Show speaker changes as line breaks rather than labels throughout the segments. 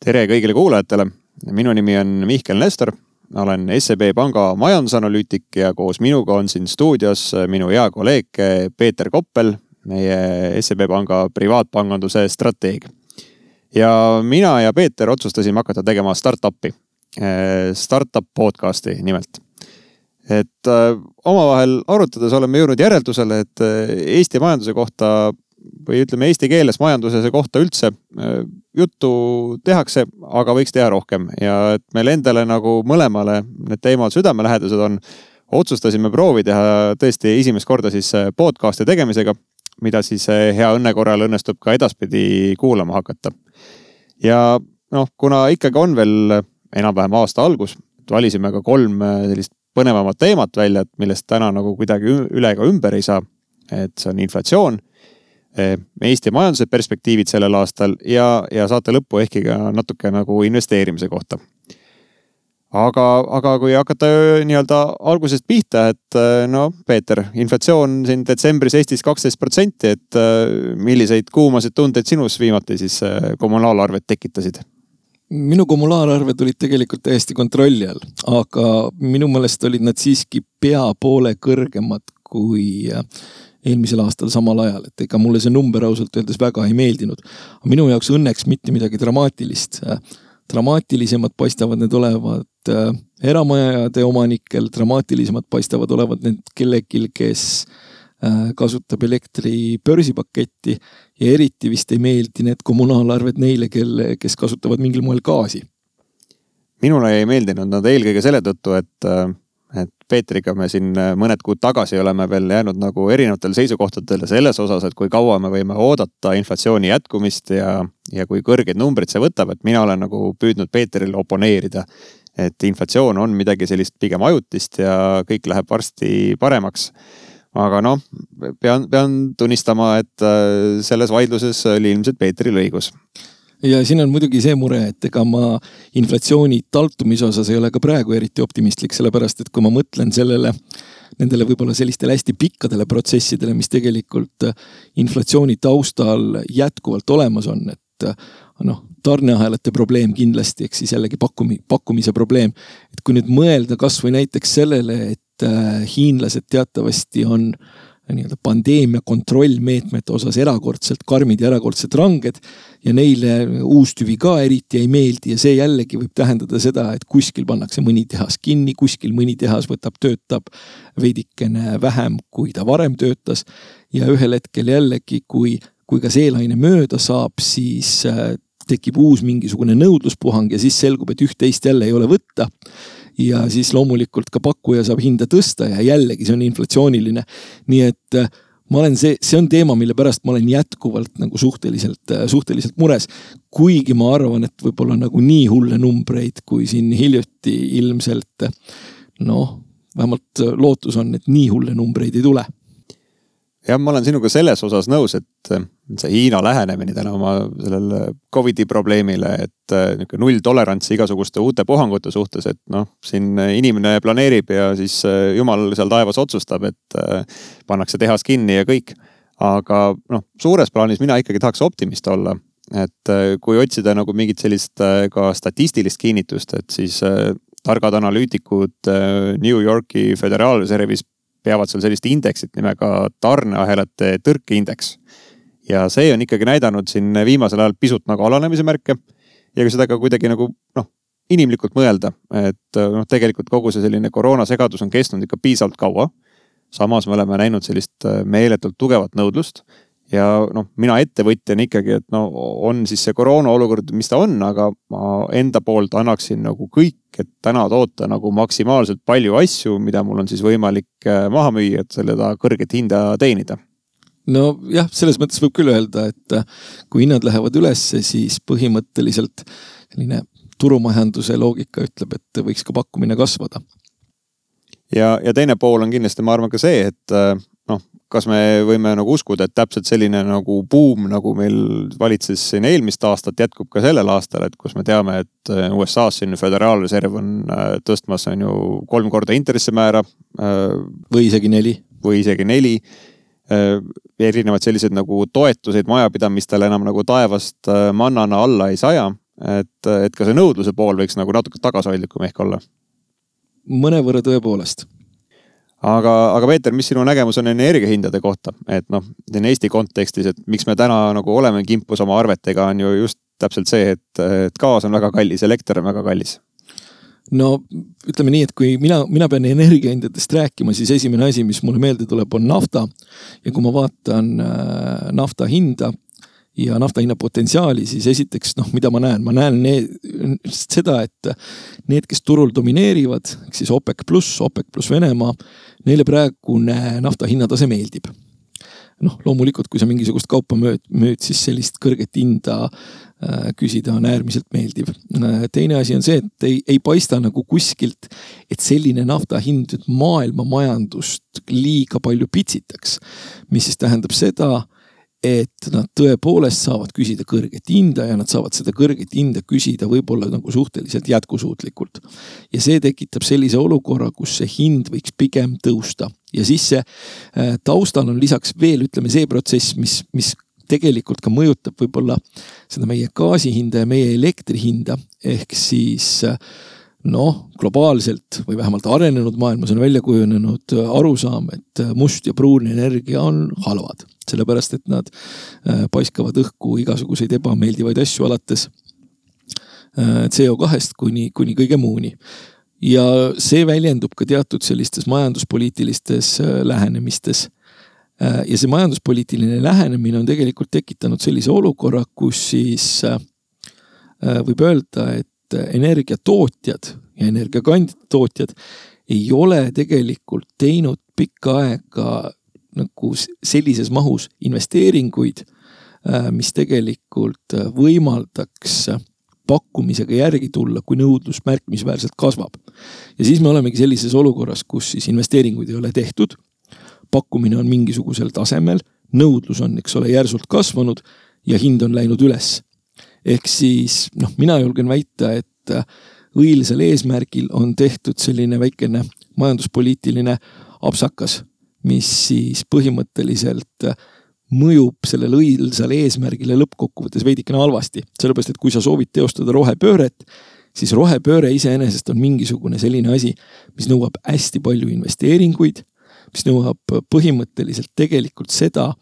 tere kõigile kuulajatele, minu nimi on Mihkel Nestor, olen SEB panga majandusanalüütik ja koos minuga on siin stuudios minu hea kolleeg Peeter Koppel, meie SEB panga privaatpanganduse strateeg. ja mina ja Peeter otsustasime hakata tegema startup'i, startup podcast'i nimelt. Et äh, omavahel arutades oleme jõudnud järeldusele, et äh, Eesti majanduse kohta või ütleme eesti keeles majanduse kohta üldse äh, juttu tehakse, aga võiks teha rohkem ja et meil endale nagu mõlemale need teemad südamelähedased on. otsustasime proovi teha tõesti esimest korda siis äh, podcast'i tegemisega, mida siis äh, hea õnne korral õnnestub ka edaspidi kuulama hakata. ja noh, kuna ikkagi on veel enam-vähem aasta algus, valisime ka kolm sellist põnevamat teemat välja, et millest täna nagu kuidagi üle ega ümber ei saa. et see on inflatsioon Eesti majanduse perspektiivid sellel aastal ja, ja saate lõppu ehkki ka natuke nagu investeerimise kohta. aga, aga kui hakata nii-öelda algusest pihta, et eh, no Peeter, inflatsioon siin detsembris Eestis kaksteist protsenti, et eh, milliseid kuumasid tundeid sinus viimati siis kommunaalarved tekitasid?
minu kommunaalarved olid tegelikult täiesti kontrolli all, aga minu meelest olid nad siiski pea poole kõrgemad kui eelmisel aastal samal ajal, et ega mulle see number ausalt öeldes väga ei meeldinud. minu jaoks õnneks mitte midagi dramaatilist. dramaatilisemad paistavad need olevat äh, eramajade omanikel, dramaatilisemad paistavad olevat need kellelgi, kes äh, kasutab elektri börsipaketti ja eriti vist ei meeldi need kommunaalarved neile, kelle, kes kasutavad mingil moel gaasi.
minule ei meeldinud nad eelkõige selle tõttu, et äh, et Peetriga me siin äh, mõned kuud tagasi oleme veel jäänud nagu erinevatele seisukohtadele selles osas, et kui kaua me võime oodata inflatsiooni jätkumist ja, ja kui kõrgeid numbreid see võtab, et mina olen nagu püüdnud Peetrile oponeerida. et inflatsioon on midagi sellist pigem ajutist ja kõik läheb varsti paremaks aga noh, pean, pean tunnistama, et äh, selles vaidluses oli ilmselt Peetril õigus
ja siin on muidugi see mure, et ega ma inflatsiooni taltumise osas ei ole ka praegu eriti optimistlik, sellepärast et kui ma mõtlen sellele, nendele võib-olla sellistele hästi pikkadele protsessidele, mis tegelikult äh, inflatsiooni taustal jätkuvalt olemas on, et äh, noh, tarneahelate probleem kindlasti, ehk siis jällegi pakkumi-, pakkumise probleem. et kui nüüd mõelda kasvõi näiteks sellele, et äh, hiinlased teatavasti on äh, nii-öelda pandeemia kontrollmeetmete osas erakordselt karmid ja erakordselt ranged. ja neile uus tüvi ka eriti ei meeldi ja see jällegi võib tähendada seda, et kuskil pannakse mõni tehas kinni, kuskil mõni tehas võtab, töötab veidikene vähem, kui ta varem töötas. ja ühel hetkel jällegi, kui, kui ka see laine mööda saab, siis äh, tekib uus mingisugune nõudluspuhang ja siis selgub, et üht-teist jälle ei ole võtta ja siis loomulikult ka pakkuja saab hinda tõsta ja jällegi see on inflatsiooniline. nii et äh, ma olen see, see on teema, mille pärast ma olen jätkuvalt nagu suhteliselt, äh, suhteliselt mures. kuigi ma arvan, et võib-olla nagu nii hulle numbreid, kui siin hiljuti ilmselt noh, vähemalt lootus on, et nii hulle numbreid ei tule
jah, ma olen sinuga selles osas nõus, et see Hiina lähenemine täna oma sellele Covidi probleemile, et äh, nihuke nulltolerants igasuguste uute puhangute suhtes, et noh, siin inimene planeerib ja siis äh, jumal seal taevas otsustab, et pannakse tehas kinni ja kõik. aga noh, suures plaanis mina ikkagi tahaks optimist olla, et kui otsida nagu mingit sellist ka statistilist kinnitust, et siis targad analüütikud New Yorgi föderaalreservis peavad seal sellist indeksit nimega tarneahelate tõrkeindeks. ja see on ikkagi näidanud siin viimasel ajal pisut nagu alanemise märke. ja kui seda ka kuidagi nagu noh, inimlikult mõelda, et noh, tegelikult kogu see selline koroonasegadus on kestnud ikka piisavalt kaua. samas me oleme näinud sellist meeletult tugevat nõudlust ja noh, mina ettevõtjana ikkagi, et no on siis see koroona olukord, mis ta on, aga ma enda poolt annaksin nagu kõik, et täna toota nagu maksimaalselt palju asju, mida mul on siis võimalik äh, maha müüa, et selle kõrget hinda teenida
nojah, selles mõttes võib küll öelda, et äh, kui hinnad lähevad ülesse, siis põhimõtteliselt selline turumajanduse loogika ütleb, et võiks ka pakkumine kasvada.
ja, ja teine pool on kindlasti, ma arvan ka see, et äh, kas me võime nagu uskuda, et täpselt selline nagu buum, nagu meil valitses siin eelmist aastat, jätkub ka sellel aastal, et kus me teame, et äh, USA-s siin föderaalreserv on äh, tõstmas, on ju kolm korda intressimäära.
Äh, või isegi neli.
või isegi neli. erinevad sellised nagu toetuseid majapidamistele enam nagu taevast mannana alla ei saja et, et ka see nõudluse pool võiks nagu natuke tagasihoidlikum ehk olla.
mõnevõrra tõepoolest
aga, aga Peeter, mis sinu nägemus on energiahindade kohta, et noh, Eesti kontekstis, et miks me täna nagu oleme kimpus oma arvetega, on ju just täpselt see, et, et gaas on väga kallis, elekter on väga kallis
no ütleme nii, et kui mina, mina pean energiahindadest rääkima, siis esimene asi, mis mulle meelde tuleb, on nafta. ja kui ma vaatan äh, nafta hinda ja nafta hinna potentsiaali, siis esiteks noh, mida ma näen, ma näen need, seda, et need, kes turul domineerivad, ehk siis OPEC pluss, OPEC pluss Venemaa, neile praegune nafta hinnatase meeldib noh, loomulikult, kui sa mingisugust kaupa müüd, müüd, siis sellist kõrget hinda äh, küsida on äärmiselt meeldiv. Äh, teine asi on see, et ei, ei paista nagu kuskilt, et selline nafta hind nüüd maailma majandust liiga palju pitsitaks. mis siis tähendab seda et nad tõepoolest saavad küsida kõrget hinda ja nad saavad seda kõrget hinda küsida võib-olla nagu suhteliselt jätkusuutlikult. ja see tekitab sellise olukorra, kus see hind võiks pigem tõusta ja siis see äh, taustal on lisaks veel ütleme see protsess, mis, mis tegelikult ka mõjutab võib-olla seda meie gaasi hinda ja meie elektri hinda ehk siis äh, noh, globaalselt või vähemalt arenenud maailmas on välja kujunenud arusaam, et must ja pruun energia on halvad. Sellepärast, et nad äh, paiskavad õhku igasuguseid ebameeldivaid asju, alates äh, CO2-st kuni, kuni kõige muuni. ja see väljendub ka teatud sellistes majanduspoliitilistes äh, lähenemistes ja see majanduspoliitiline lähenemine on tegelikult tekitanud sellise olukorra, kus siis võib öelda, et energiatootjad ja energiakandjate tootjad ei ole tegelikult teinud pikka aega nagu sellises mahus investeeringuid, äh, mis tegelikult võimaldaks pakkumisega järgi tulla, kui nõudlus märkimisväärselt kasvab. ja siis me olemegi sellises olukorras, kus siis investeeringuid ei ole tehtud. pakkumine on mingisugusel tasemel, nõudlus on, eks ole, järsult kasvanud ja hind on läinud üles ehk siis noh, mina julgen väita, et äh, õilsal eesmärgil on tehtud selline väikene majanduspoliitiline apsakas, mis siis põhimõtteliselt mõjub sellele õilsale eesmärgile lõppkokkuvõttes veidikene halvasti. sellepärast, et kui sa soovid teostada rohepööret, siis rohepööre iseenesest on mingisugune selline asi, mis nõuab hästi palju investeeringuid, mis nõuab põhimõtteliselt tegelikult seda,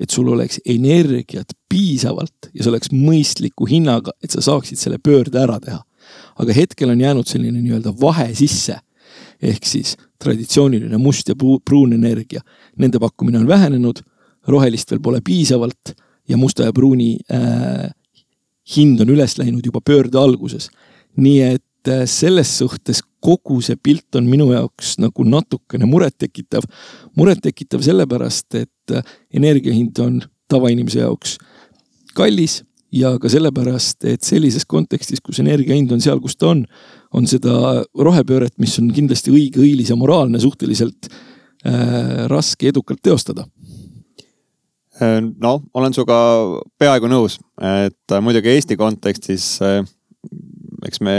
et sul oleks energiat piisavalt ja see oleks mõistliku hinnaga, et sa saaksid selle pöörde ära teha. aga hetkel on jäänud selline nii-öelda vahe sisse. ehk siis traditsiooniline must ja pruun energia, nende pakkumine on vähenenud, rohelist veel pole piisavalt ja musta ja pruuni äh, hind on üles läinud juba pöörde alguses. nii et äh, selles suhtes kogu see pilt on minu jaoks nagu natukene murettekitav. murettekitav sellepärast, et äh, energia hind on tavainimese jaoks kallis ja ka sellepärast, et sellises kontekstis, kus energia hind on seal, kus ta on, on seda rohepööret, mis on kindlasti õige, õilis ja moraalne, suhteliselt äh, raske edukalt teostada
äh, no olen sinuga peaaegu nõus, et muidugi Eesti kontekstis eks me,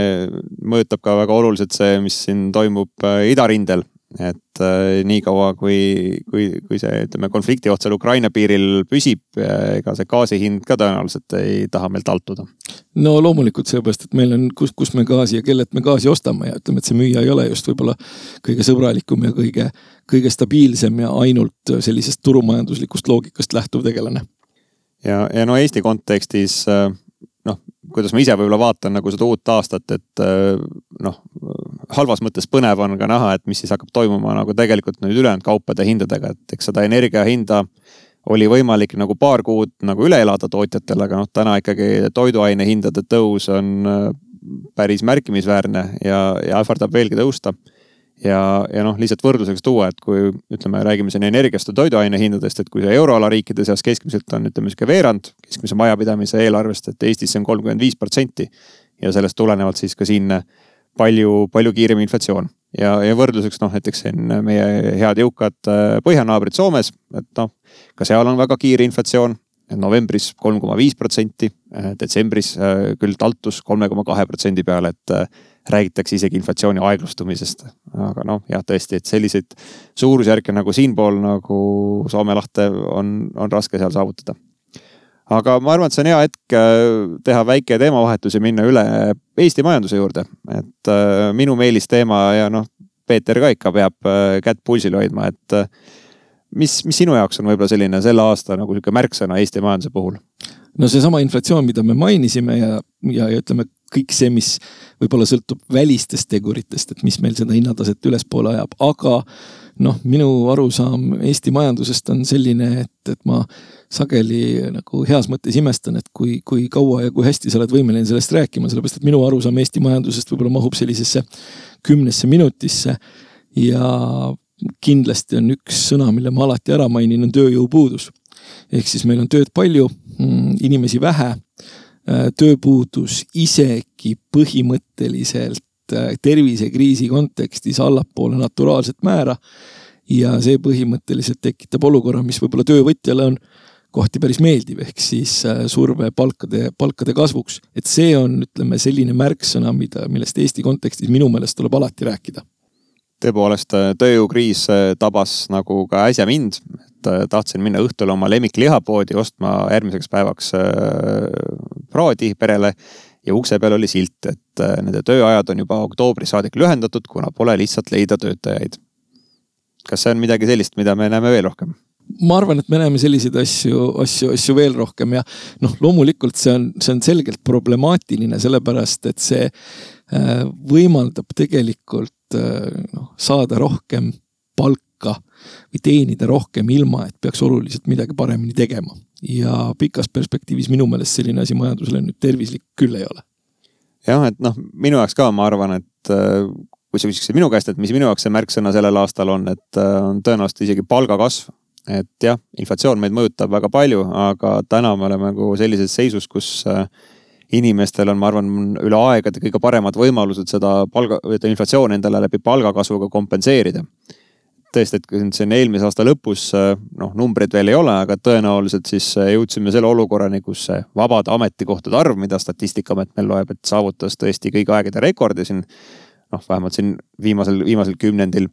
mõjutab ka väga oluliselt see, mis siin toimub äh, idarindel. Et äh, niikaua, kui, kui, kui see, ütleme, konflikti oht seal Ukraina piiril püsib, ega see gaasi hind ka tõenäoliselt ei taha meil taltuda.
no loomulikult, sellepärast et meil on, kus, kus me gaasi ja kellelt me gaasi ostame ja ütleme, et see müüja ei ole just võib-olla kõige sõbralikum ja kõige, kõige stabiilsem ja ainult sellisest turumajanduslikust loogikast lähtuv tegelane.
ja, ja no Eesti kontekstis äh, noh, kuidas ma ise võib-olla vaatan nagu seda uut aastat, et äh, noh, halvas mõttes põnev on ka näha, et mis siis hakkab toimuma nagu tegelikult nüüd ülejäänud kaupade hindadega, et eks seda energia hinda oli võimalik nagu paar kuud nagu üle elada tootjatel, aga noh, täna ikkagi toiduaine hindade tõus on äh, päris märkimisväärne ja, ja ähvardab veelgi tõusta ja, ja noh, lihtsalt võrdluseks tuua, et kui ütleme, räägime siin energiast ja toiduaine hindadest, et kui see euroala riikide seas keskmiselt on, ütleme sihuke veerand keskmise majapidamise eelarvest, et Eestis see on kolmkümmend viis protsenti. ja sellest tulenevalt siis ka siin palju, palju kiirem inflatsioon ja, ja võrdluseks noh, näiteks siin meie head jõukad äh, põhjanaabrid Soomes, et noh, ka seal on väga kiire inflatsioon novembris kolm koma viis protsenti, äh, detsembris äh, küll taltus kolme koma kahe protsendi peale, et räägitakse isegi inflatsiooni aeglustumisest. aga noh, jah, tõesti, et selliseid suurusjärke nagu siinpool nagu Soome lahte on, on raske seal saavutada. Aga ma arvan, et see on hea hetk teha väike teemavahetus ja minna üle Eesti majanduse juurde, et minu meelisteema ja noh, Peeter ka ikka peab kätt pulsil hoidma, et mis, mis sinu jaoks on võib-olla selline selle aasta nagu sihuke märksõna Eesti majanduse puhul?
no seesama inflatsioon, mida me mainisime ja, ja, ja ütleme kõik see, mis võib-olla sõltub välistest teguritest, et mis meil seda hinnataset ülespoole ajab, aga noh, minu arusaam Eesti majandusest on selline, et, et ma sageli nagu heas mõttes imestan, et kui, kui kaua ja kui hästi sa oled võimeline sellest rääkima, sellepärast et minu arusaam Eesti majandusest võib-olla mahub sellisesse kümnesse minutisse. ja kindlasti on üks sõna, mille ma alati ära mainin, on tööjõupuudus. ehk siis meil on tööd palju, mm, inimesi vähe. Äh, tööpuudus isegi põhimõtteliselt tervisekriisi kontekstis allapoole naturaalset määra. ja see põhimõtteliselt tekitab olukorra, mis võib-olla töövõtjale on kohti päris meeldiv, ehk siis äh, surve palkade, palkade kasvuks. et see on, ütleme selline märksõna, mida, millest Eesti kontekstis minu meelest tuleb alati rääkida
tõepoolest äh, tööjõukriis äh, tabas nagu ka äsja mind, et äh, tahtsin minna õhtul oma lemmiklihapoodi ostma järgmiseks päevaks praadi perele ja ukse peal oli silt, et nende tööajad on juba oktoobri saadik lühendatud, kuna pole lihtsalt leida töötajaid. kas see on midagi sellist, mida me näeme veel rohkem?
ma arvan, et me näeme selliseid asju, asju, asju veel rohkem ja noh, loomulikult see on, see on selgelt problemaatiline, sellepärast et see võimaldab tegelikult Äh, noh, saada rohkem palka või teenida rohkem, ilma et peaks oluliselt midagi paremini tegema. Ja pikas perspektiivis minu meelest selline asi majandusele nüüd tervislik küll ei ole.
jah, et noh, minu jaoks ka, ma arvan, et äh, kui sa küsiksid minu käest, et mis minu jaoks see märksõna sellel aastal on, et äh, on tõenäoliselt isegi palgakasv. et jah, inflatsioon meid mõjutab väga palju, aga täna me oleme nagu sellises seisus, kus inimestel on, ma arvan, üle aegade kõige paremad võimalused seda palga, inflatsiooni endale läbi palgakasvuga kompenseerida. Tõesti, et nüüd siin eelmise aasta lõpus noh, numbreid veel ei ole, aga tõenäoliselt siis jõudsime selle olukorrani, kus see vabade ametikohtade arv, mida Statistikaamet meil loeb, et saavutas tõesti kõigi aegade rekordi siin. noh, vähemalt siin viimasel, viimasel kümnendil.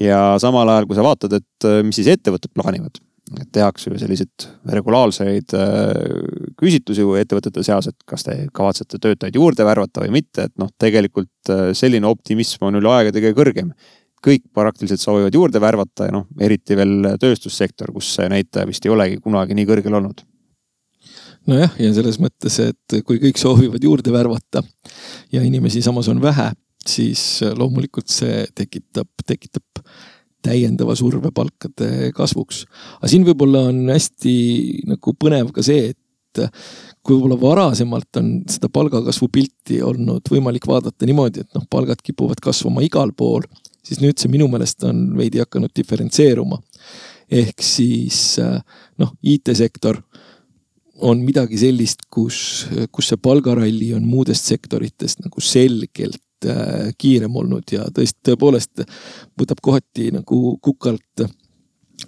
ja samal ajal, kui sa vaatad, et mis siis ettevõtted plaanivad et tehakse ju selliseid regulaarseid äh, küsitlusi ettevõtete seas, et kas te kavatsete töötajaid juurde värvata või mitte, et noh, tegelikult äh, selline optimism on üle aegade kõige kõrgem. Kõik praktiliselt soovivad juurde värvata ja noh, eriti veel tööstussektor, kus see näitaja vist ei olegi kunagi nii kõrgel olnud
nojah, ja selles mõttes, et kui kõik soovivad juurde värvata ja inimesi samas on vähe, siis loomulikult see tekitab, tekitab täiendava surve palkade kasvuks. aga siin võib-olla on hästi nagu põnev ka see, et kui võib-olla varasemalt on seda palgakasvu pilti olnud võimalik vaadata niimoodi, et noh, palgad kipuvad kasvama igal pool, siis nüüd see minu meelest on veidi hakanud diferentseeruma. ehk siis noh, IT-sektor on midagi sellist, kus, kus see palgaralli on muudest sektoritest nagu selgelt Äh, kiirem olnud ja tõesti, tõepoolest võtab kohati nagu kukalt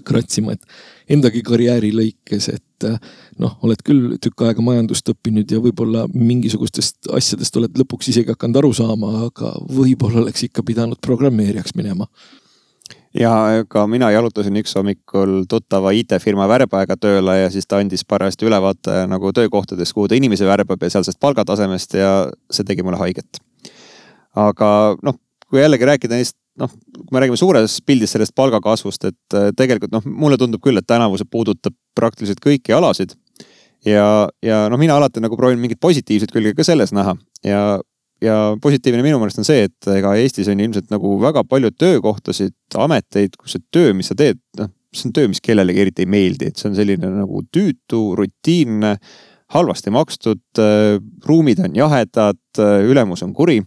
kratsima, et endagi karjääri lõikes, et äh, noh, oled küll tükk aega majandust õppinud ja võib-olla mingisugustest asjadest oled lõpuks isegi hakanud aru saama, aga võib-olla oleks ikka pidanud programmeerijaks minema.
Ja ka mina jalutasin üks hommikul tuttava IT-firma värbajaga tööle ja siis ta andis parajasti ülevaate nagu töökohtadest, kuhu ta inimesi värbab ja sealsest palgatasemest ja see tegi mulle haiget. Aga noh, kui jällegi rääkida neist, noh, kui me räägime suures pildis sellest palgakasvust, et äh, tegelikult noh, mulle tundub küll, et tänavu see puudutab praktiliselt kõiki alasid. ja, ja noh, mina alati nagu proovin mingit positiivset külge ka selles näha. Ja, ja positiivne minu meelest on see, et ega Eestis on ilmselt nagu väga palju töökohtasid, ameteid, kus see töö, mis sa teed, noh, see on töö, mis kellelegi eriti ei meeldi, et see on selline nagu tüütu, rutiinne, halvasti makstud, äh, ruumid on jahedad, äh, ülemus on kuri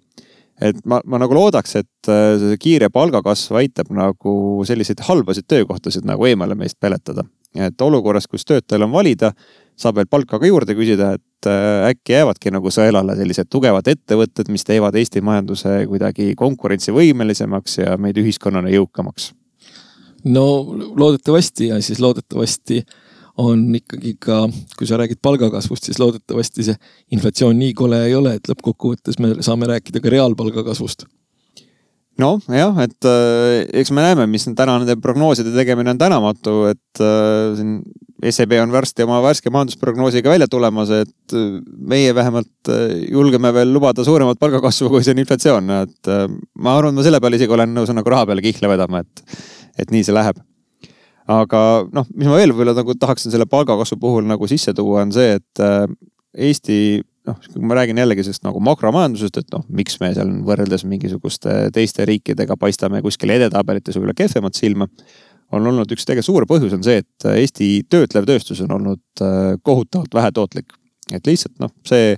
et ma, ma nagu loodaks, et äh, see kiire palgakasv aitab nagu selliseid halbasid töökohtasid nagu eemale meist peletada. et olukorras, kus töötajal on valida, saab veel palka ka juurde küsida, et äh, äkki jäävadki nagu sõelale sellised tugevad ettevõtted, mis teevad Eesti majanduse kuidagi konkurentsivõimelisemaks ja meid ühiskonnana jõukamaks.
no loodetavasti ja siis loodetavasti on ikkagi ka, kui sa räägid palgakasvust, siis loodetavasti see inflatsioon nii kole ei ole, et lõppkokkuvõttes me saame rääkida ka reaalpalga kasvust
noh, jah, et äh, eks me näeme, mis täna nende prognooside tegemine on tänamatu, et äh, siin SEB on varsti oma värske majandusprognoosiga välja tulemas, et äh, meie vähemalt julgeme veel lubada suuremat palgakasvu, kui see on inflatsioon, et ma arvan, ma selle peale isegi olen nõus nagu raha peale kihla vedama, et, et nii see läheb. Aga noh, mis ma veel võib-olla nagu tahaksin selle palgakasvu puhul nagu sisse tuua, on see, et Eesti noh, kui ma räägin jällegi sellest nagu makromajandusest, et noh, miks me seal võrreldes mingisuguste teiste riikidega paistame kuskil edetabelites võib-olla kehvemat silma. on olnud üks tegelikult suur põhjus on see, et Eesti töötlev tööstus on olnud äh, kohutavalt vähetootlik. et lihtsalt noh, see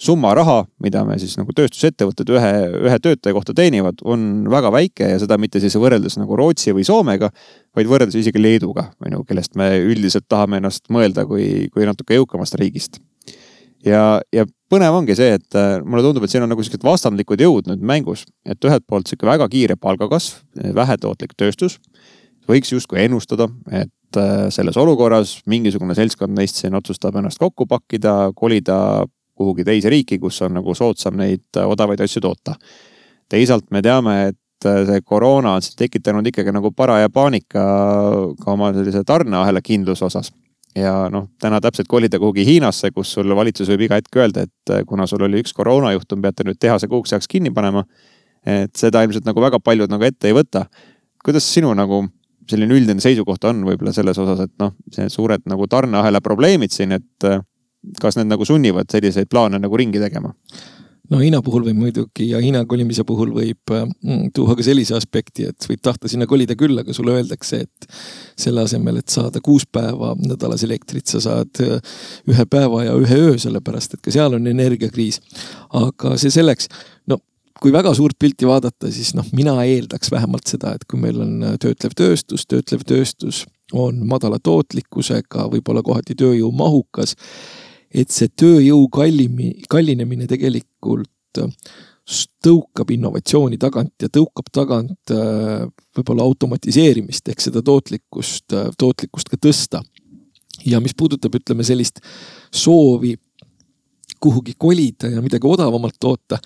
summa raha, mida me siis nagu tööstusettevõtted ühe, ühe töötaja kohta teenivad, on väga väike ja seda mitte siis võrreldes nagu Rootsi või Soomega, vaid võrreldes isegi Leeduga, on ju, kellest me üldiselt tahame ennast mõelda kui, kui natuke jõukamast riigist ja, ja põnev ongi see, et äh, mulle tundub, et siin on nagu siuksed vastandlikud jõud nüüd mängus, et ühelt poolt sihuke väga kiire palgakasv, vähetootlik tööstus. võiks justkui ennustada, et äh, selles olukorras mingisugune seltskond neist siin otsustab ennast kokku pakkida, kolida kuhugi teise riiki, kus on nagu soodsam neid äh, odavaid asju toota. teisalt me teame, et see koroona on tekitanud ikkagi nagu paraja paanika ka oma sellise tarneahela kindluse osas ja noh, täna täpselt kolida kuhugi Hiinasse, kus sul valitsus võib iga hetk öelda, et äh, kuna sul oli üks koroonajuhtum, peate nüüd tehase kuuks ajaks kinni panema. et seda ilmselt nagu väga paljud nagu ette ei võta. kuidas sinu nagu selline üldine seisukoht on võib-olla selles osas, et noh, see suured nagu tarneahela probleemid siin, et äh, kas need nagu sunnivad selliseid plaane nagu ringi tegema?
no Hiina puhul võib muidugi ja Hiina kolimise puhul võib mm, tuua ka sellise aspekti, et võid tahta sinna kolida küll, aga sulle öeldakse, et selle asemel, et saada kuus päeva nädalas elektrit, sa saad äh, ühe päeva ja ühe öö, sellepärast et ka seal on energiakriis. aga see selleks, no kui väga suurt pilti vaadata, siis noh, mina eeldaks vähemalt seda, et kui meil on äh, töötlev tööstus, töötlev tööstus on madala tootlikkusega, võib-olla kohati tööjõumahukas et see tööjõu kallimi, kallinemine tegelikult äh, tõukab innovatsiooni tagant ja tõukab tagant äh, võib-olla automatiseerimist ehk seda tootlikkust, äh, tootlikkust ka tõsta. ja mis puudutab, ütleme sellist soovi kuhugi kolida ja midagi odavamalt toota,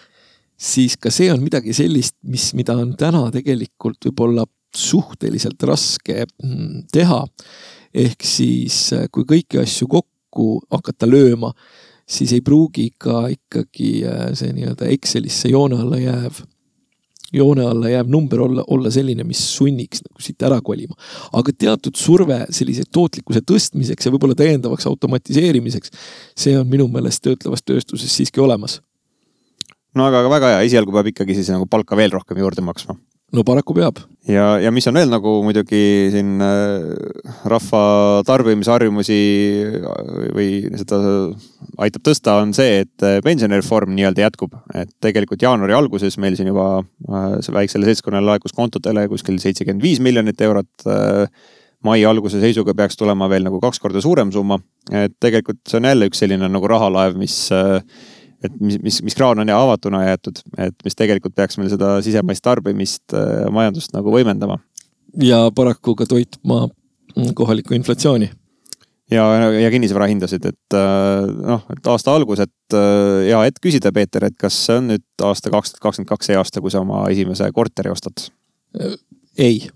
siis ka see on midagi sellist, mis, mida on täna tegelikult võib-olla suhteliselt raske mm, teha. ehk siis, kui kõiki asju kokku kokku hakata lööma, siis ei pruugi ka ikkagi äh, see nii-öelda Excelisse joone alla jääv joone alla jääv number olla, olla selline, mis sunniks nagu siit ära kolima. aga teatud surve sellise tootlikkuse tõstmiseks ja võib-olla täiendavaks automatiseerimiseks, see on minu meelest töötlevas tööstuses siiski olemas.
no aga, aga väga hea, esialgu peab ikkagi siis nagu palka veel rohkem juurde maksma
no paraku peab.
ja, ja mis on veel nagu muidugi siin äh, rahva tarbimisharjumusi või seda aitab tõsta, on see, et äh, pensionireform nii-öelda jätkub. et tegelikult jaanuari alguses meil siin juba äh, väiksele seltskonnale laekus kontodele kuskil seitsekümmend viis miljonit eurot mai alguse seisuga peaks tulema veel nagu kaks korda suurem summa. et tegelikult see on jälle üks selline nagu rahalaev, mis et mis, mis, mis kraan on ja avatuna jäetud, et mis tegelikult peaks meil seda sisemaist tarbimist, äh, majandust nagu võimendama.
ja paraku ka toitma kohalikku inflatsiooni.
ja, ja kinnisvara hindasid, et äh, noh, et aasta algus, et äh, hea hetk küsida, Peeter, et kas see on nüüd aasta kaks tuhat kakskümmend kaks see aasta, kui sa oma esimese korteri ostad?
ei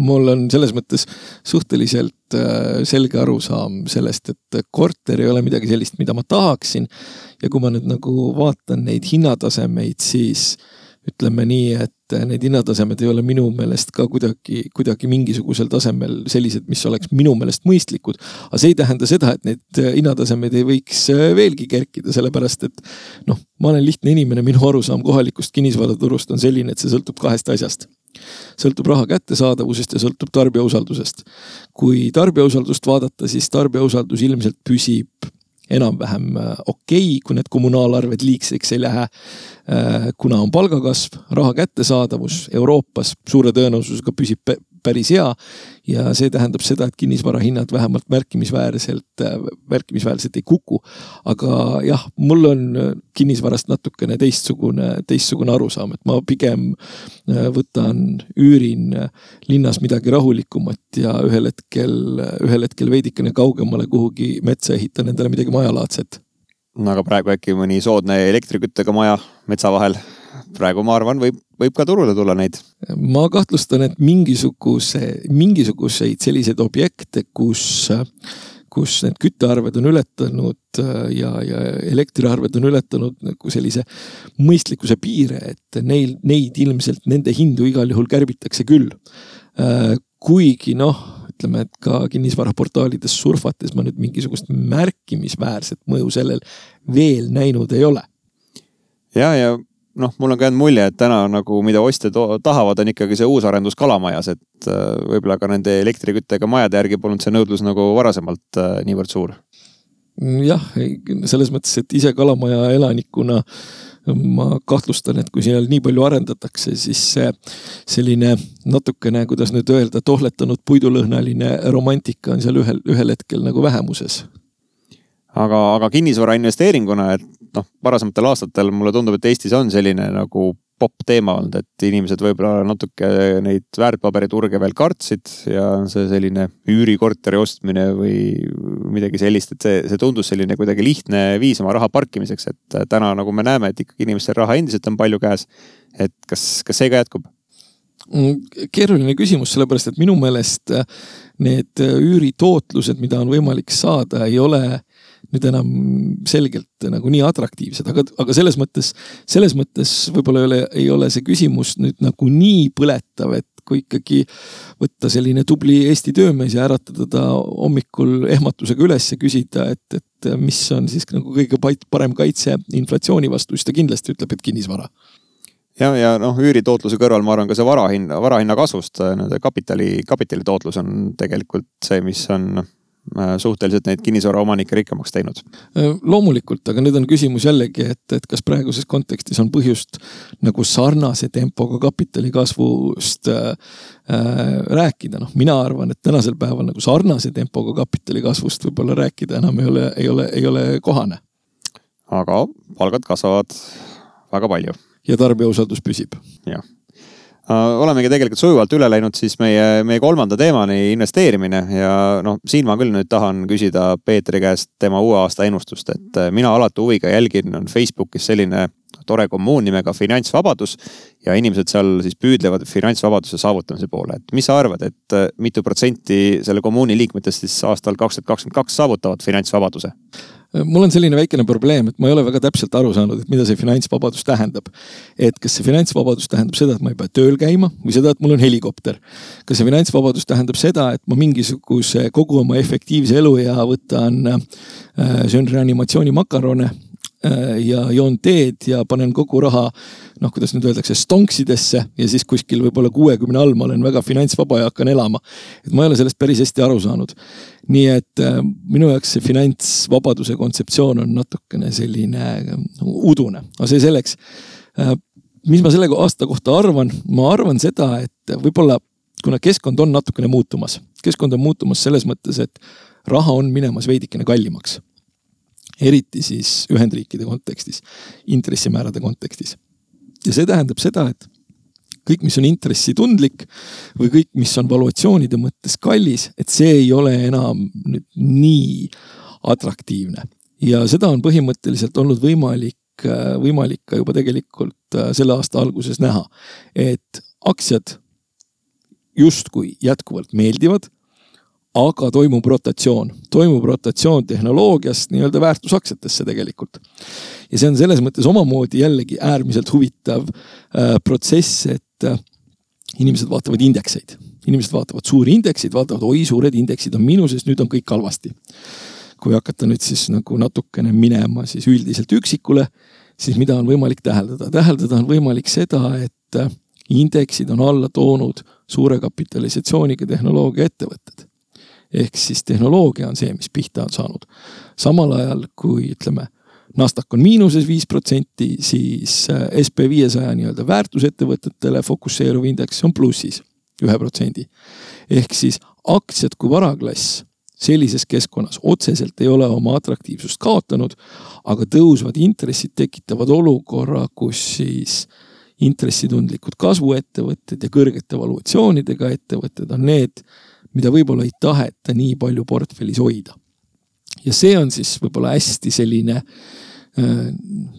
mul on selles mõttes suhteliselt äh, selge arusaam sellest, et korter ei ole midagi sellist, mida ma tahaksin. ja kui ma nüüd nagu vaatan neid hinnatasemeid, siis ütleme nii, et need hinnatasemed ei ole minu meelest ka kuidagi, kuidagi mingisugusel tasemel sellised, mis oleks minu meelest mõistlikud. aga see ei tähenda seda, et need hinnatasemed ei võiks äh, veelgi kerkida, sellepärast et noh, ma olen lihtne inimene, minu arusaam kohalikust kinnisvaraturust on selline, et see sõltub kahest asjast sõltub raha kättesaadavusest ja sõltub tarbija usaldusest. kui tarbija usaldust vaadata, siis tarbija usaldus ilmselt püsib enam-vähem äh, okei okay,, kui need kommunaalarved liigseks ei lähe. Äh, kuna on palgakasv, raha kättesaadavus Euroopas suure tõenäosusega püsib päris hea. ja see tähendab seda, et kinnisvarahinnad vähemalt märkimisväärselt, märkimisväärselt ei kuku. aga jah, mul on kinnisvarast natukene teistsugune, teistsugune arusaam, et ma pigem äh, võtan, üürin linnas midagi rahulikumat ja ühel hetkel, ühel hetkel veidikene kaugemale kuhugi metsa ehitan endale midagi majalaadset
no aga praegu äkki mõni soodne elektriküttega maja metsa vahel praegu ma arvan, võib, võib ka turule tulla neid.
ma kahtlustan, et mingisuguse, mingisuguseid selliseid objekte, kus kus need küttearved on ületanud ja, ja elektriarved on ületanud nagu sellise mõistlikkuse piire, et neil, neid ilmselt nende hindu igal juhul kärbitakse küll. kuigi noh, ütleme, et ka kinnisvaraportaalides surfates ma nüüd mingisugust märkimisväärset mõju sellel veel näinud ei ole.
ja, ja noh, mul on ka jäänud mulje, et täna nagu, mida ostjad tahavad, on ikkagi see uusarendus kalamajas, et äh, võib-olla ka nende elektriküttega majade järgi polnud see nõudlus nagu varasemalt äh, niivõrd suur.
jah, selles mõttes, et ise kalamaja elanikuna ma kahtlustan, et kui seal nii palju arendatakse, siis see selline natukene, kuidas nüüd öelda, tohletanud puidulõhnaline romantika on seal ühel, ühel hetkel nagu vähemuses.
aga, aga kinnisvara investeeringuna, et noh, varasematel aastatel mulle tundub, et Eestis on selline nagu popp teema olnud, et inimesed võib-olla natuke neid väärtpaberiturge veel kartsid ja see selline üürikorteri ostmine või midagi sellist, et see, see tundus selline kuidagi lihtne viis oma raha parkimiseks, et täna nagu me näeme, et ikkagi inimestel raha endiselt on palju käes. et kas, kas see ka jätkub?
Mm, keeruline küsimus, sellepärast et minu meelest need üüritootlused, mida on võimalik saada, ei ole nüüd enam selgelt nagu nii atraktiivsed, aga, aga selles mõttes, selles mõttes võib-olla ei ole, ei ole see küsimus nüüd nagu nii põletav, et kui ikkagi võtta selline tubli Eesti töömees ja äratada ta hommikul ehmatusega üles ja küsida, et, et mis on siis nagu kõige parem kaitse inflatsiooni vastu, siis ta kindlasti ütleb, et kinnisvara.
Ja, ja noh, üüritootluse kõrval ma arvan ka see varahinna, varahinna kasvust, nende kapitali, kapitali tootlus on tegelikult see, mis on suhteliselt neid kinnisvaraomanikke rikkamaks teinud.
Äh, loomulikult, aga nüüd on küsimus jällegi, et, et kas praeguses kontekstis on põhjust nagu sarnase tempoga kapitali kasvust äh, äh, rääkida, noh, mina arvan, et tänasel päeval nagu sarnase tempoga kapitali kasvust võib-olla rääkida enam ei ole, ei ole, ei ole kohane.
aga palgad kasvavad väga palju.
ja tarbija usaldus püsib.
jah Äh, olemegi tegelikult sujuvalt üle läinud siis meie, meie kolmanda teemani, investeerimine ja noh, siin ma küll nüüd tahan küsida Peetri käest tema uue aasta ennustust, et äh, mina alati huviga jälgin, on Facebookis selline tore kommuun nimega Finantsvabadus ja inimesed seal siis püüdlevad finantsvabaduse saavutamise poole, et mis sa arvad, et äh, mitu protsenti selle kommuuni liikmetest siis aastal kaks tuhat kakskümmend kaks saavutavad finantsvabaduse?
Mul on selline väikene probleem, et ma ei ole väga täpselt aru saanud, et mida see finantsvabadus tähendab. et kas see finantsvabadus tähendab seda, et ma ei pea tööl käima või seda, et mul on helikopter. kas see finantsvabadus tähendab seda, et ma mingisuguse kogu oma efektiivse eluea võtan äh,, söön reanimatsioonimakarone ja joon teed ja panen kogu raha noh, kuidas nüüd öeldakse, stonksidesse ja siis kuskil võib-olla kuuekümne all ma olen väga finantsvaba ja hakkan elama. et ma ei ole sellest päris hästi aru saanud. nii et äh, minu jaoks see finantsvabaduse kontseptsioon on natukene selline äh, udune, aga see selleks. mis ma selle aasta kohta arvan, ma arvan seda, et võib-olla kuna keskkond on natukene muutumas, keskkond on muutumas selles mõttes, et raha on minemas veidikene kallimaks eriti siis Ühendriikide kontekstis, intressimäärade kontekstis. ja see tähendab seda, et kõik, mis on intressitundlik või kõik, mis on valuatsioonide mõttes kallis, et see ei ole enam nüüd nii atraktiivne. ja seda on põhimõtteliselt olnud võimalik, võimalik ka juba tegelikult äh, selle aasta alguses näha, et aktsiad justkui jätkuvalt meeldivad aga toimub rotatsioon, toimub rotatsioon tehnoloogiast nii-öelda väärtusaktsiatesse tegelikult. ja see on selles mõttes omamoodi jällegi äärmiselt huvitav äh, protsess, et äh, inimesed vaatavad indekseid, inimesed vaatavad suuri indekseid, vaatavad, oi, suured indeksid on miinuses, nüüd on kõik halvasti. kui hakata nüüd siis nagu natukene minema siis üldiselt üksikule, siis mida on võimalik täheldada, täheldada on võimalik seda, et äh, indeksid on alla toonud suure kapitalisatsiooniga tehnoloogiaettevõtted ehk siis tehnoloogia on see, mis pihta on saanud. samal ajal kui ütleme, Nasdaq on miinuses viis protsenti, siis äh, SB viiesaja nii-öelda väärtusettevõtetele fokusseeruv indeks on plussis ühe protsendi. ehk siis aktsiad kui varaklass sellises keskkonnas otseselt ei ole oma atraktiivsust kaotanud, aga tõusvad intressid tekitavad olukorra, kus siis intressitundlikud kasvuettevõtted ja kõrgete valuatsioonidega ettevõtted on need, mida võib-olla ei taheta nii palju portfellis hoida. ja see on siis võib-olla hästi selline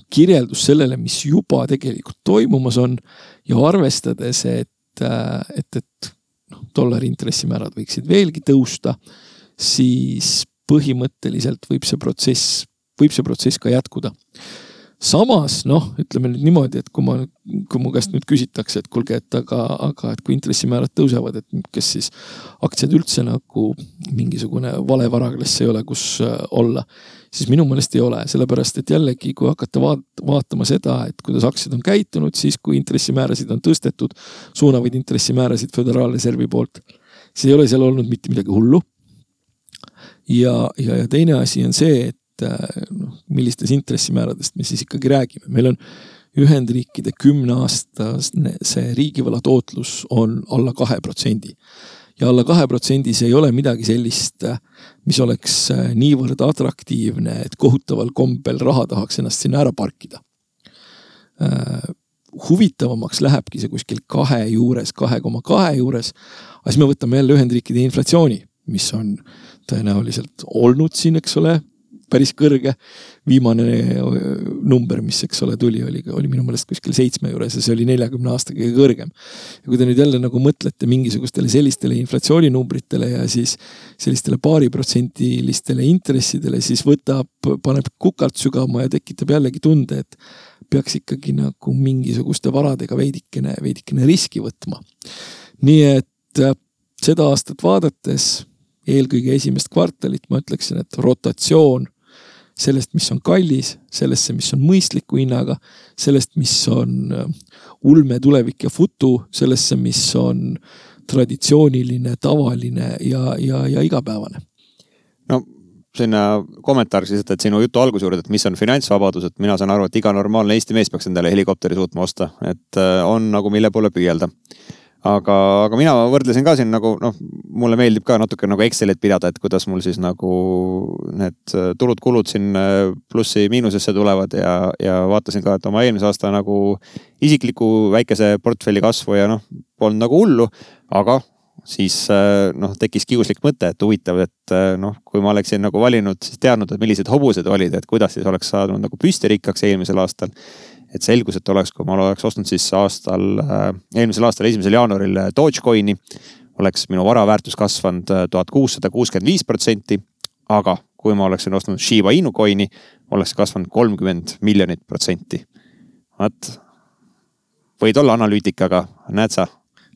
kirjeldus sellele, mis juba tegelikult toimumas on ja arvestades, et, et, et noh, dollari intressimäärad võiksid veelgi tõusta, siis põhimõtteliselt võib see protsess, võib see protsess ka jätkuda samas noh, ütleme nüüd niimoodi, et kui ma, kui mu käest nüüd küsitakse, et kuulge, et aga, aga et kui intressimäärad tõusevad, et kas siis aktsiad üldse nagu mingisugune vale varaklass ei ole, kus äh, olla. siis minu meelest ei ole, sellepärast et jällegi, kui hakata vaat, vaatama seda, et kuidas aktsiad on käitunud, siis kui intressimäärasid on tõstetud, suunavaid intressimäärasid Föderaalreservi poolt, siis ei ole seal olnud mitte midagi hullu. ja, ja, ja teine asi on see, et et noh, millistest intressimääradest me siis ikkagi räägime, meil on Ühendriikide kümneaastane see riigivõla tootlus on alla kahe protsendi. ja alla kahe protsendi see ei ole midagi sellist, mis oleks niivõrd atraktiivne, et kohutaval kombel raha tahaks ennast sinna ära parkida. huvitavamaks lähebki see kuskil kahe juures, kahe koma kahe juures. aga siis me võtame jälle Ühendriikide inflatsiooni, mis on tõenäoliselt olnud siin, eks ole, päris kõrge. viimane number, mis, eks ole, tuli, oli, oli minu meelest kuskil seitsme juures ja see oli neljakümne aasta kõige kõrgem. ja kui te nüüd jälle nagu mõtlete mingisugustele sellistele inflatsiooninumbritele ja siis sellistele paariprotsendilistele intressidele, siis võtab, paneb kukalt sügama ja tekitab jällegi tunde, et peaks ikkagi nagu mingisuguste varadega veidikene, veidikene riski võtma. nii et seda aastat vaadates eelkõige esimest kvartalit ma ütleksin, et rotatsioon sellest, mis on kallis, sellesse, mis on mõistliku hinnaga, sellest, mis on äh, ulme tulevik ja futu, sellesse, mis on traditsiooniline, tavaline ja, ja, ja igapäevane.
no sinna kommentaariks lihtsalt, et sinu jutu alguse juurde, et mis on finantsvabadus, et mina saan aru, et iga normaalne Eesti mees peaks endale helikopteri suutma osta, et äh, on nagu mille poole püüelda aga, aga mina võrdlesin ka siin nagu noh, mulle meeldib ka natuke nagu Excelit pidada, et kuidas mul siis nagu need tulud-kulud siin äh, plussi-miinusesse tulevad ja, ja vaatasin ka, et oma eelmise aasta nagu isikliku väikese portfelli kasvu ja noh, polnud nagu hullu, aga siis äh, noh, tekkis kiuslik mõte, et huvitav, et äh, noh, kui ma oleksin nagu valinud, siis teadnud, et millised hobused olid, et kuidas siis oleks saanud nagu püstirikkaks eelmisel aastal et selgus, et oleks, kui ma oleks ostnud siis aastal, äh, eelmisel aastal, esimesel jaanuaril äh, Dogecoini, oleks minu vara väärtus kasvanud äh, tuhat kuussada kuuskümmend viis protsenti. aga kui ma oleksin ostnud Shiba Inu coin'i, oleks kasvanud kolmkümmend miljonit protsenti. vot, võid olla analüütik, aga näed sa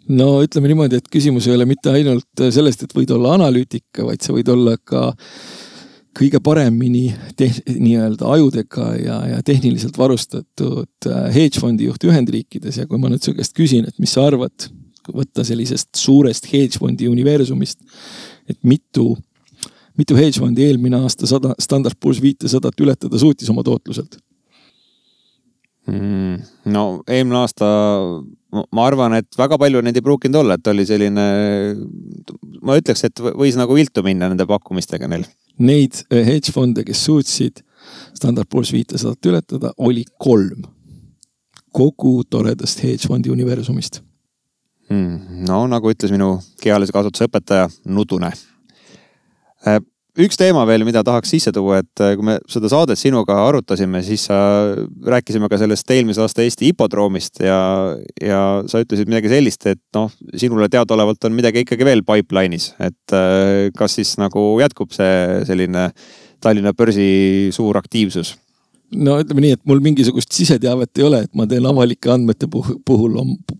no ütleme niimoodi, et küsimus ei ole mitte ainult sellest, et võid olla analüütik, vaid sa võid olla ka kõige paremini nii-öelda ajudega ja, ja tehniliselt varustatud äh, hedge fondi juht Ühendriikides ja kui ma nüüd su käest küsin, et mis sa arvad, võtta sellisest suurest hedge fondi universumist, et mitu, mitu hedge fondi eelmine aasta sada, Standard Poor's viitesadat ületada suutis oma tootluselt
mm,? no eelmine aasta ma arvan, et väga palju neid ei pruukinud olla, et oli selline, ma ütleks, et võis nagu viltu minna nende pakkumistega neil
neid äh, hedge fonde, kes suutsid Standard Poor's viitesadat ületada, oli kolm. kogu toredast hedge fondi universumist
hmm,. no nagu ütles minu kehalise kasvatuse õpetaja, nudune äh, üks teema veel, mida tahaks sisse tuua, et äh, kui me seda saadet sinuga arutasime, siis sa rääkisime ka sellest eelmise aasta Eesti hipodroomist ja, ja sa ütlesid midagi sellist, et noh, sinule teadaolevalt on midagi ikkagi veel pipeline'is, et äh, kas siis nagu jätkub see selline Tallinna börsi suur aktiivsus
no ütleme nii, et mul mingisugust siseteavet ei ole, et ma teen avalike andmete puhul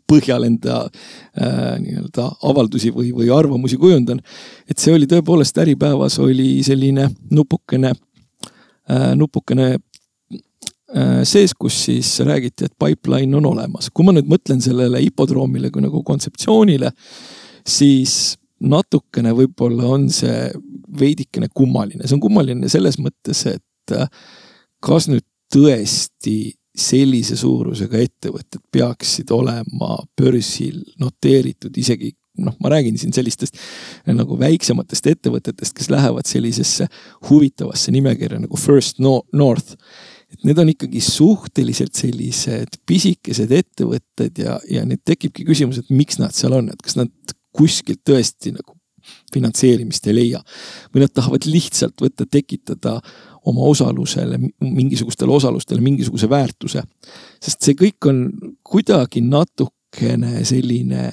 põhjal enda äh, nii-öelda avaldusi või, või arvamusi kujundan. et see oli tõepoolest Äripäevas oli selline nupukene äh,, nupukene äh, sees, kus siis räägiti, et pipeline on olemas. kui ma nüüd mõtlen sellele hipodroomile kui nagu kontseptsioonile, siis natukene võib-olla on see veidikene kummaline, see on kummaline selles mõttes, et äh, kas nüüd tõesti sellise suurusega ettevõtted peaksid olema börsil noteeritud isegi noh, ma räägin siin sellistest nagu väiksematest ettevõtetest, kes lähevad sellisesse huvitavasse nimekirja nagu First North. et need on ikkagi suhteliselt sellised pisikesed ettevõtted ja, ja nüüd tekibki küsimus, et miks nad seal on, et kas nad kuskilt tõesti nagu finantseerimist ei leia. või nad tahavad lihtsalt võtta, tekitada oma osalusele, mingisugustele osalustele mingisuguse väärtuse. sest see kõik on kuidagi natukene selline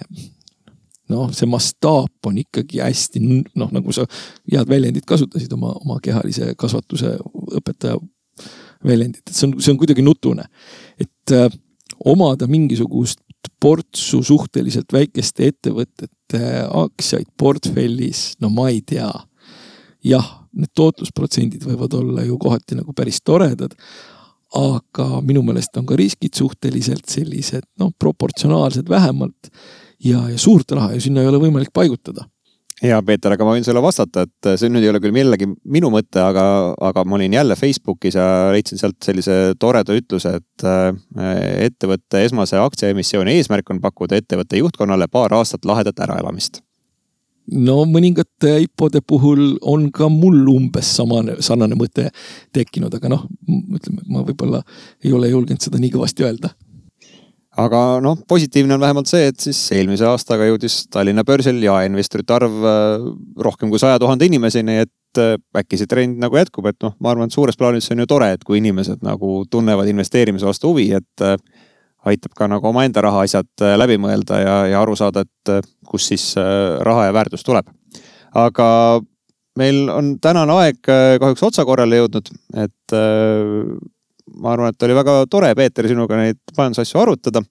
noh, see mastaap on ikkagi hästi noh, nagu sa head väljendit kasutasid oma, oma kehalise kasvatuse õpetaja väljendit, et see on, see on kuidagi nutune. et äh, omada mingisugust portsu suhteliselt väikeste ettevõtete aktsiaid portfellis, no ma ei tea. jah, need tootlusprotsendid võivad olla ju kohati nagu päris toredad. aga minu meelest on ka riskid suhteliselt sellised noh, proportsionaalsed vähemalt. ja, ja suurt raha ju sinna ei ole võimalik paigutada
ja Peeter, aga ma võin sulle vastata, et see nüüd ei ole küll millegi minu mõte, aga, aga ma olin jälle Facebookis ja leidsin sealt sellise toreda ütluse, et äh, ettevõtte esmase aktsiaemissiooni eesmärk on pakkuda ettevõtte juhtkonnale paar aastat lahedat äraelamist
no mõningate IPO-de puhul on ka mul umbes samane, sarnane mõte tekkinud, aga noh, ütleme, ma võib-olla ei ole julgenud seda nii kõvasti öelda.
Aga noh, positiivne on vähemalt see, et siis eelmise aastaga jõudis Tallinna börsil jaeinvestorite arv äh, rohkem kui saja tuhande inimeseni, et äh, äkki see trend nagu jätkub, et noh, ma arvan, et suures plaanis see on ju tore, et kui inimesed nagu tunnevad investeerimise vastu huvi, et äh, aitab ka nagu omaenda rahaasjad läbi mõelda ja, ja aru saada, et kust siis raha ja väärtus tuleb. aga meil on tänane aeg kahjuks otsakorrale jõudnud, et ma arvan, et oli väga tore, Peeter, sinuga neid majandusasju arutada.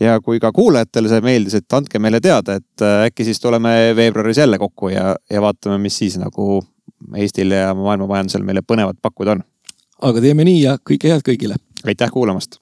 ja kui ka kuulajatele see meeldis, et andke meile teada, et äh, äkki siis tuleme veebruaris jälle kokku ja, ja vaatame, mis siis nagu Eestile ja maailma majandusel meile põnevat pakkuda on.
aga teeme nii ja kõike head kõigile.
aitäh kuulamast